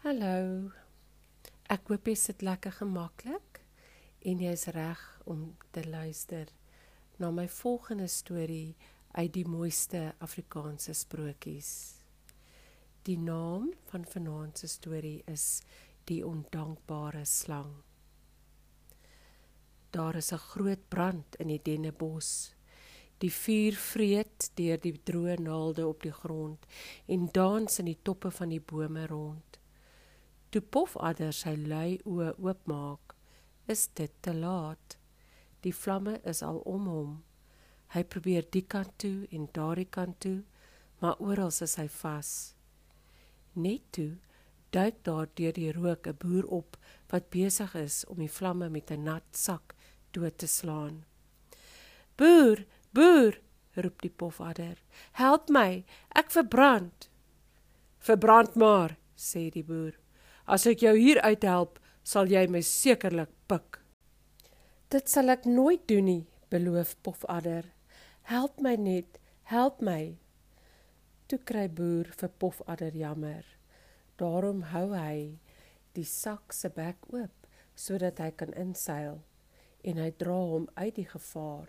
Hallo. Ek hoop jy sit lekker gemaklik en jy's reg om te luister na my volgende storie uit die mooiste Afrikaanse sprokies. Die naam van vanaand se storie is Die ondankbare slang. Daar is 'n groot brand in die dennebos. Die vuur vreet deur die droë naalde op die grond en dans in die toppe van die bome rond. Toe Pofadder sy lui oë oopmaak, is dit te laat. Die vlamme is al om hom. Hy probeer die kant toe en daardie kant toe, maar oral is hy vas. Net toe duik daar deur die rook 'n boer op wat besig is om die vlamme met 'n nat sak dood te slaan. "Boer, boer!" roep die Pofadder. "Help my, ek verbrand." "Verbrand maar," sê die boer. As ek jou hier uithelp, sal jy my sekerlik pik. Dit sal ek nooit doen nie, beloof Pofadder. Help my net, help my. Toe kry boer vir Pofadder jammer. Daarom hou hy die sak se bek oop sodat hy kan inseil en hy dra hom uit die gevaar.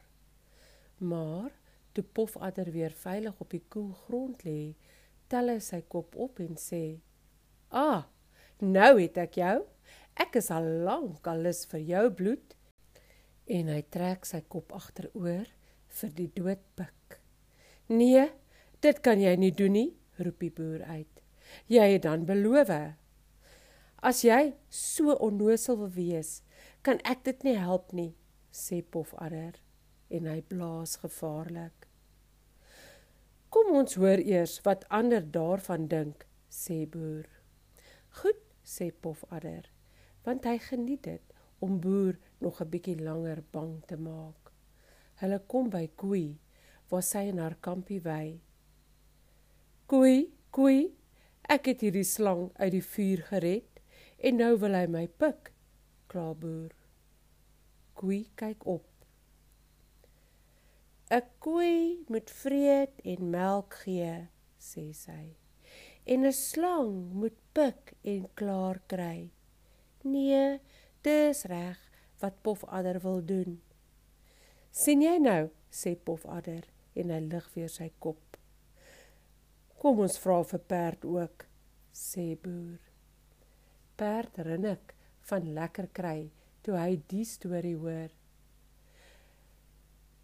Maar toe Pofadder weer veilig op die koel grond lê, tel hy sy kop op en sê: "Ah, Nou het ek jou. Ek is al lank al lus vir jou bloed. En hy trek sy kop agteroor vir die doodpik. Nee, dit kan jy nie doen nie, roep die boer uit. Jy het dan beloof. As jy so onnosel wil wees, kan ek dit nie help nie, sê Pofadder en hy blaas gevaarlik. Kom ons hoor eers wat ander daarvan dink, sê boer. Goed, sê Pofadder, want hy geniet dit om boer nog 'n bietjie langer bang te maak. Hulle kom by Koei, waar sy in haar kampie wy. Koei, Koei, ek het hierdie slang uit die vuur gered en nou wil hy my pik, kla boer. Koei kyk op. 'n Koei moet vreet en melk gee, sê sy en 'n slang moet pik en klaar kry. Nee, dis reg wat Pofadder wil doen. sien jy nou, sê Pofadder en hy lig weer sy kop. Kom ons vra vir perd ook, sê boer. Perd rinnik van lekker kry toe hy die storie hoor.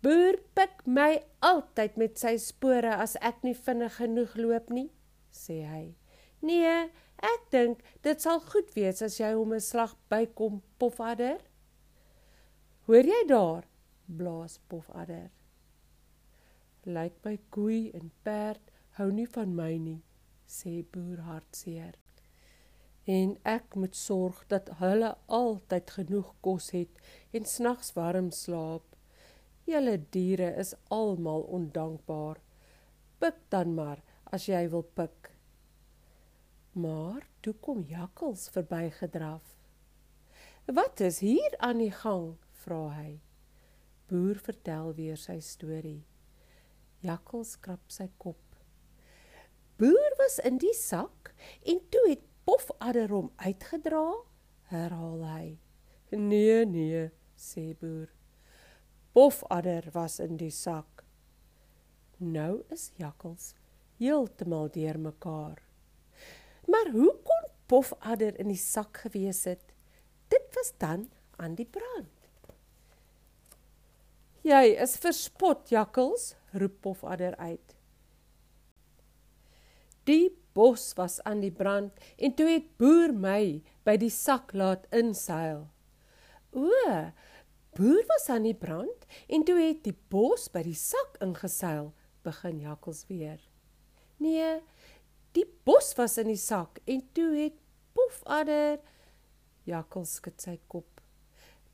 Boer pik my altyd met sy spore as ek nie vinnig genoeg loop nie sê hy. Nee, ek dink dit sal goed wees as jy hom 'n slag bykom, Pofadder. Hoor jy daar? blaas Pofadder. Lyk my koei en perd hou nie van my nie, sê boer hartseer. En ek moet sorg dat hulle altyd genoeg kos het en snags warm slaap. Julle diere is almal ondankbaar. Pik dan maar as jy wil pik. Maar toe kom jakkals verbygedraf. Wat is hier aan die gang? vra hy. Boer vertel weer sy storie. Jakkals krap sy kop. Boer was in die sak en toe het Pofadder hom uitgedra, herhaal hy. Nee, nee, sê boer. Pofadder was in die sak. Nou is jakkals heeltemal deurmekaar. Maar hoe kon Pofadder in die sak gewees het? Dit was dan aan die brand. Jy is verspot, jakkels, roep Pofadder uit. Die bos was aan die brand en toe het boer my by die sak laat inseil. O, boer was aan die brand en toe het die bos by die sak ingeseil, begin jakkels weer. Nee, die bos was in die sak en toe het Pofadder Jakkals skud sy kop.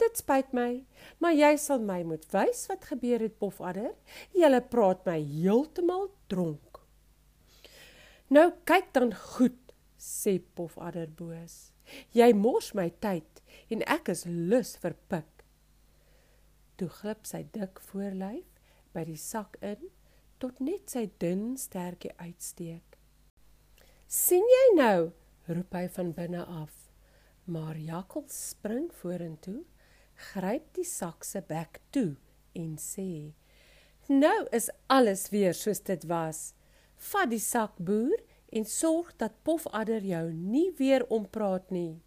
Dit spyt my, maar jy sal my moet wys wat gebeur het Pofadder. Jy praat my heeltemal dronk. Nou kyk dan goed, sê Pofadder boos. Jy mors my tyd en ek is lus vir pik. Toe glip sy dik voorlyf by die sak in tot net sy dun stertjie uitsteek. "Sien jy nou?" roep hy van binne af. Maar Jakkals spring vorentoe, gryp die sak se bek toe en sê: "Nou is alles weer soos dit was. Vat die sak, boer, en sorg dat Pofadder jou nie weer ompraat nie."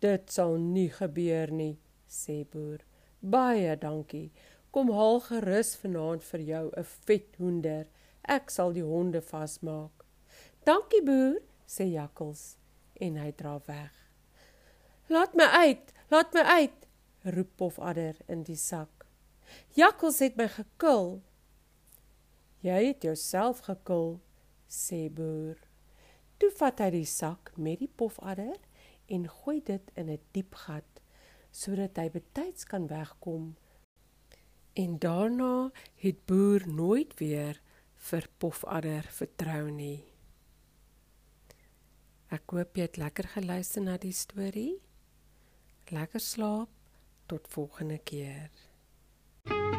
"Dit sal nie gebeur nie," sê boer. "Baie dankie. Kom haal gerus vanaand vir jou 'n vet hoender. Ek sal die honde vasmaak." "Dankie, boer," sê Jakkals en hy dra weg. "Laat my uit, laat my uit," roep Pofadder in die sak. "Jakkals het my gekil." "Jy het jouself gekil," sê boer. Toe vat hy die sak met die Pofadder en gooi dit in 'n diep gat sodat hy betyds kan wegkom. En daarna het boer nooit weer vir Pofadder vertrou nie. Ek hoop jy het lekker geluister na die storie. Lekker slaap tot volgende keer. thank you